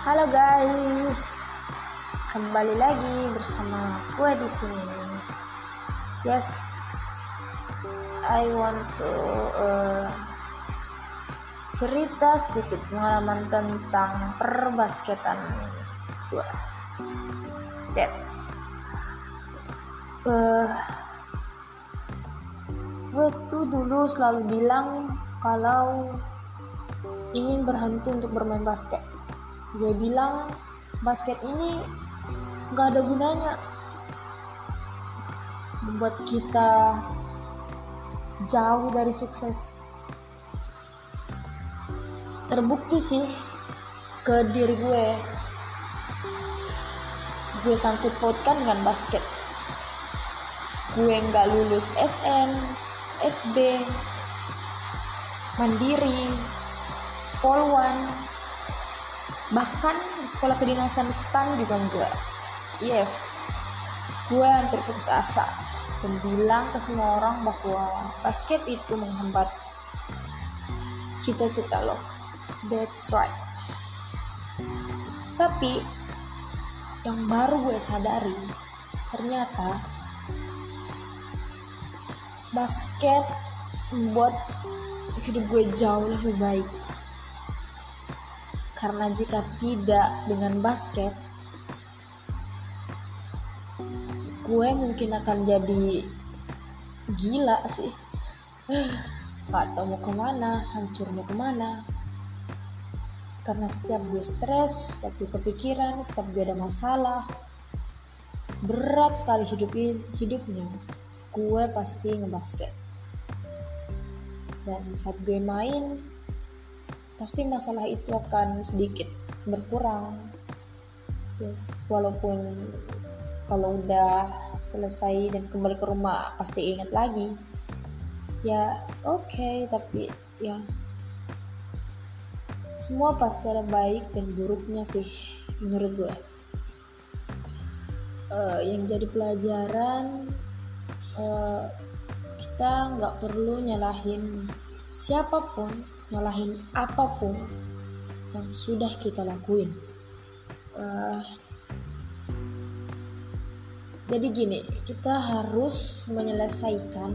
Halo guys, kembali lagi bersama gue di sini. Yes, I want to uh, cerita sedikit pengalaman tentang perbasketan gue. That's uh, gue tuh dulu selalu bilang kalau ingin berhenti untuk bermain basket gue bilang basket ini gak ada gunanya membuat kita jauh dari sukses. Terbukti sih ke diri gue. Gue sangkut pautkan dengan basket. Gue nggak lulus SN SB Mandiri Polwan bahkan sekolah kedinasan stan juga enggak. Yes. Gue hampir putus asa dan bilang ke semua orang bahwa basket itu menghambat cita-cita lo. That's right. Tapi yang baru gue sadari ternyata basket membuat hidup gue jauh lebih baik karena jika tidak dengan basket gue mungkin akan jadi gila sih. Gak tau mau ke mana? Hancur mau ke mana? Karena setiap gue stres setiap gue kepikiran setiap gue ada masalah berat sekali hidup hidupnya. Gue pasti ngebasket. Dan saat gue main pasti masalah itu akan sedikit berkurang. Yes walaupun kalau udah selesai dan kembali ke rumah pasti ingat lagi. Ya it's okay tapi ya. Semua pasti ada baik dan buruknya sih menurut gue. Uh, yang jadi pelajaran uh, kita nggak perlu nyalahin siapa pun nyalahin apa pun yang sudah kita lakuin. Uh, jadi gini kita harus menyelesaikan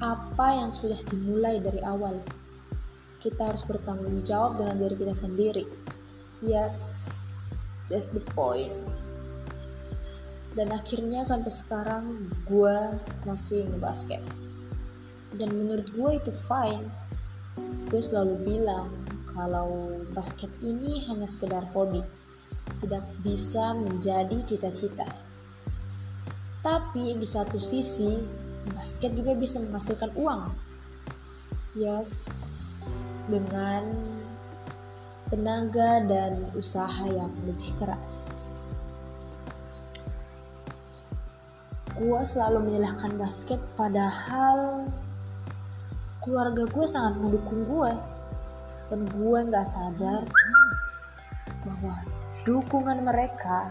apa yang sudah dimulai dari awal. Kita harus bertanggung jawab dengan diri kita sendiri. Yes that's the point. Dan akhirnya sampai sekarang gue masih ngebasket. Dan menurut gue itu fine gue selalu bilang kalau basket ini hanya sekedar hobi, tidak bisa menjadi cita-cita. Tapi di satu sisi, basket juga bisa menghasilkan uang. Yes, dengan tenaga dan usaha yang lebih keras. Gue selalu menyalahkan basket padahal keluarga gue sangat mendukung gue dan gue nggak sadar bahwa dukungan mereka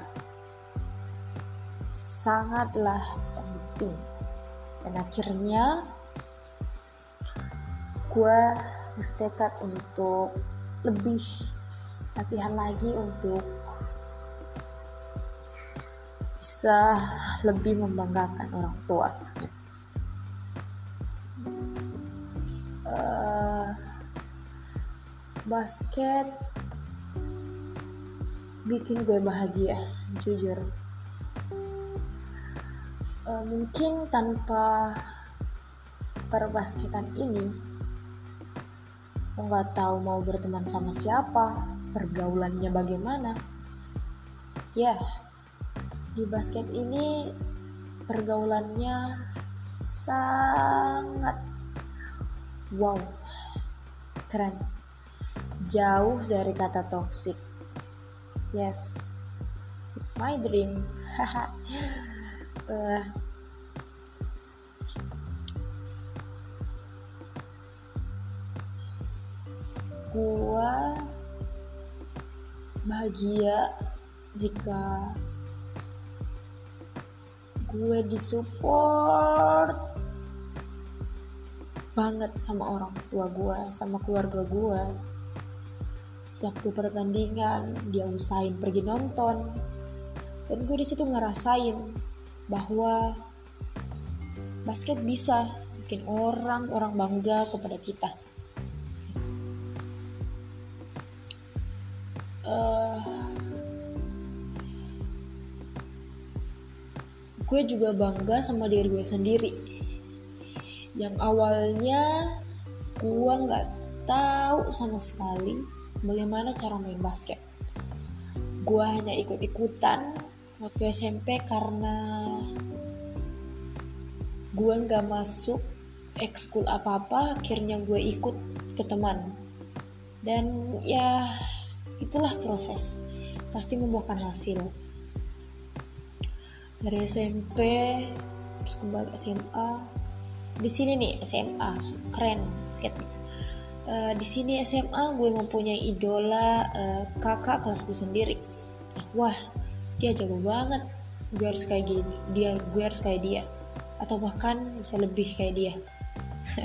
sangatlah penting dan akhirnya gue bertekad untuk lebih latihan lagi untuk bisa lebih membanggakan orang tua. Basket bikin gue bahagia jujur. Uh, mungkin tanpa perbasketan ini nggak tahu mau berteman sama siapa pergaulannya bagaimana. Ya di basket ini pergaulannya sangat wow keren jauh dari kata toxic. Yes, it's my dream. uh, gua bahagia jika gue disupport banget sama orang tua gue sama keluarga gue setiap ke pertandingan dia usahain pergi nonton. Dan gue di situ ngerasain bahwa basket bisa bikin orang orang bangga kepada kita. Uh, gue juga bangga sama diri gue sendiri yang awalnya gue nggak tahu sama sekali bagaimana cara main basket. Gue hanya ikut-ikutan waktu SMP karena gue nggak masuk ekskul apa-apa akhirnya gue ikut ke teman. Dan ya itulah proses. Pasti membuahkan hasil. Dari SMP terus kembali SMA di sini nih SMA keren skate uh, di sini SMA gue mempunyai idola uh, kakak kelas gue sendiri. Wah dia jago banget. Gue harus kayak gini dia gue harus kayak dia. Atau bahkan bisa lebih kayak dia.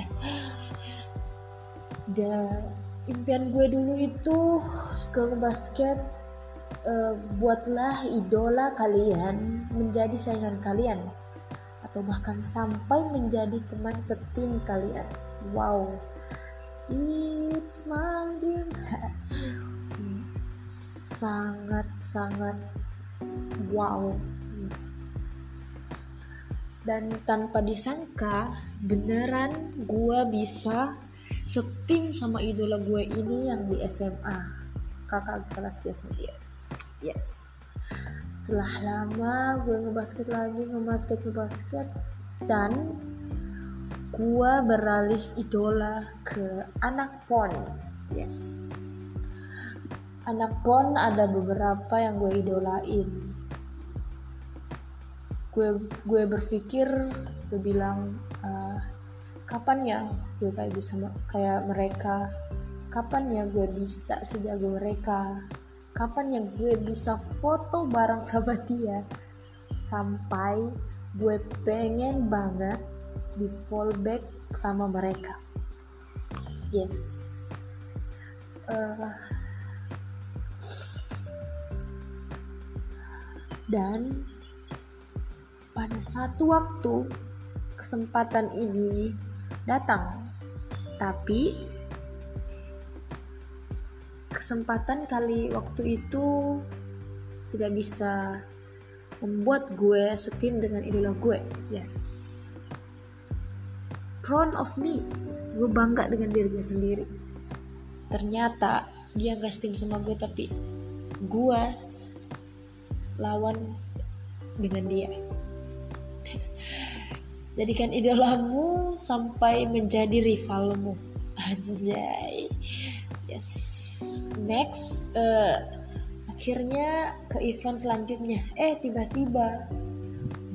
Dan impian gue dulu itu ke basket uh, buatlah idola kalian menjadi saingan kalian atau bahkan sampai menjadi teman setim kalian. Wow, it's my dream. sangat sangat wow. Dan tanpa disangka, beneran gue bisa setim sama idola gue ini yang di SMA kakak kelas gue sendiri yes setelah lama gue ngebasket lagi ngebasket ngebasket dan gue beralih idola ke anak pon. Yes. Anak pon ada beberapa yang gue idolain. Gue gue berpikir gue bilang uh, kapan ya gue kayak bisa kayak mereka? Kapan ya gue bisa sejago mereka kapan yang gue bisa foto bareng sama dia? Sampai gue pengen banget di fallback sama mereka. Yes. Uh, dan pada satu waktu kesempatan ini datang. Tapi kesempatan kali waktu itu tidak bisa membuat gue setim dengan idola gue. Yes. Proud of me. Gue bangga dengan diri gue sendiri. Ternyata dia gak setim sama gue tapi gue lawan dengan dia. Jadikan idolamu sampai menjadi rivalmu. Anjay. Yes next uh, akhirnya ke event selanjutnya. Eh tiba-tiba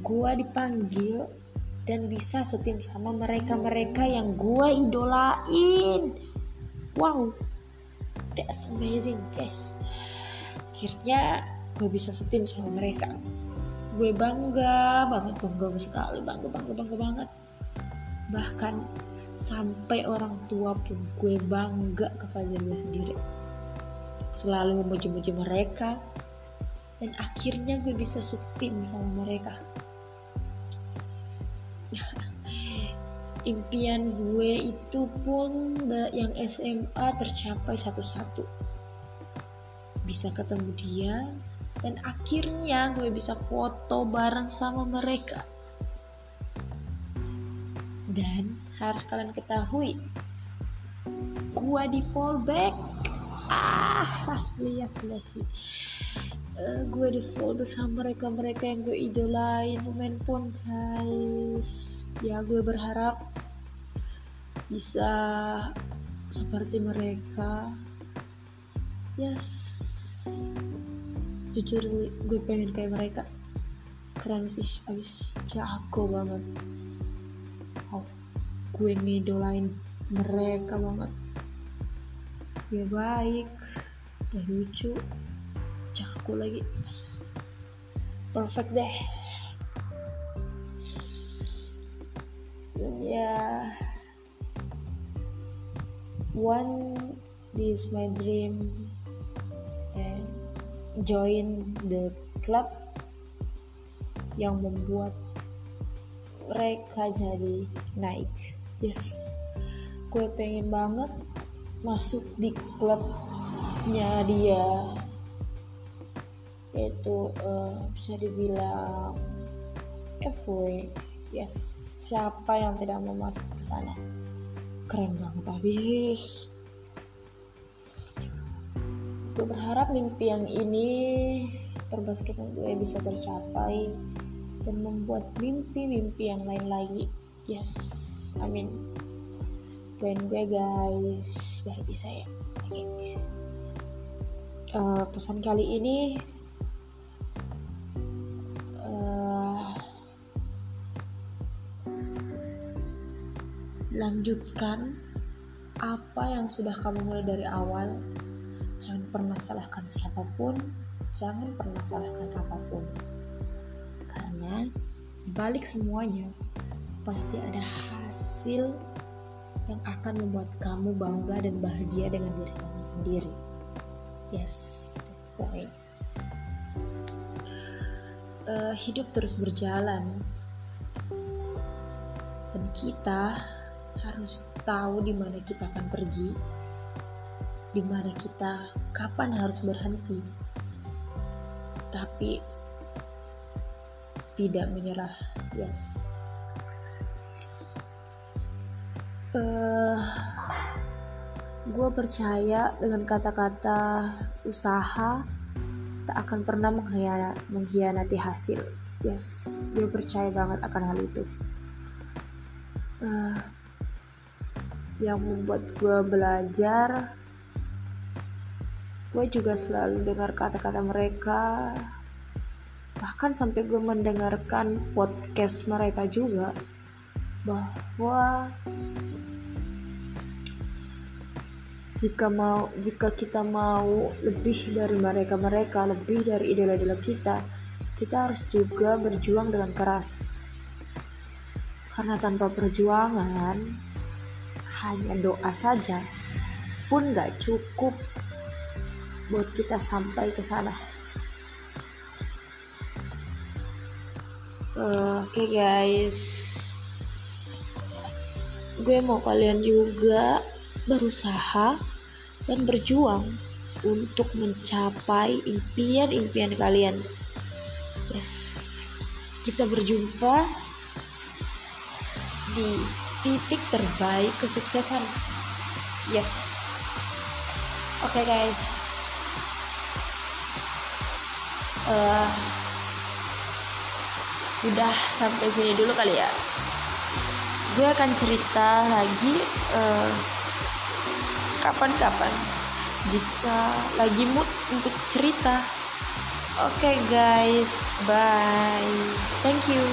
gua dipanggil dan bisa setim sama mereka-mereka yang gua idolain. Wow that's amazing guys. Akhirnya gue bisa setim sama mereka. Gue bangga banget bangga sekali bangga bangga bangga banget. Bahkan sampai orang tua pun gue bangga kepada gue sendiri selalu memuji-muji mereka. Dan akhirnya gue bisa setim sama mereka. Impian gue itu pun yang SMA tercapai satu-satu. Bisa ketemu dia dan akhirnya gue bisa foto bareng sama mereka. Dan harus kalian ketahui gue di fallback ah asli asli asli. Uh, gue di fallback sama mereka mereka yang gue idolain. Pemain pun guys. Ya gue berharap bisa seperti mereka. Yes. Jujur gue pengen kayak mereka. Keren sih abis jago banget. Oh, gue ngidolain mereka banget dia baik. Udah lucu. Jago lagi. Perfect deh. Ya. One this is my dream. Join the club yang membuat mereka jadi naik. Yes. Gue pengen banget masuk di klubnya dia. Yaitu uh, bisa dibilang FW yes siapa yang tidak mau masuk ke sana? Keren banget habis. Gue berharap mimpi yang ini perbasketan gue bisa tercapai dan membuat mimpi-mimpi yang lain lagi. Yes amin doain gue guys. Biar bisa ya. Okay. uh, pesan kali ini uh, lanjutkan apa yang sudah kamu mulai dari awal. Jangan pernah salahkan siapa pun. Jangan pernah salahkan apa pun. Karena balik semuanya pasti ada hasil yang akan membuat kamu bangga dan bahagia dengan diri kamu sendiri. Yes, that's the point. Uh, hidup terus berjalan dan kita harus tahu di mana kita akan pergi, di mana kita kapan harus berhenti. Tapi tidak menyerah. Yes. Uh, gue percaya dengan kata-kata usaha tak akan pernah mengkhianati, mengkhianati hasil. Yes, gue percaya banget akan hal itu. Uh, yang membuat gue belajar gue juga selalu dengar kata-kata mereka bahkan sampai gue mendengarkan podcast mereka juga bahwa jika mau jika kita mau lebih dari mereka mereka lebih dari idola-idola kita kita harus juga berjuang dengan keras. Karena tanpa perjuangan hanya doa saja pun gak cukup buat kita sampai ke sana. Uh, oke okay guys. Gue mau kalian juga berusaha dan berjuang untuk mencapai impian-impian kalian. Yes. Kita berjumpa di titik terbaik kesuksesan. Yes. Oke okay, guys. Uh, udah sampai sini dulu kali ya. Gue akan cerita lagi uh, kapan-kapan. Jika lagi mood untuk cerita. Oke okay guys. Bye. Thank you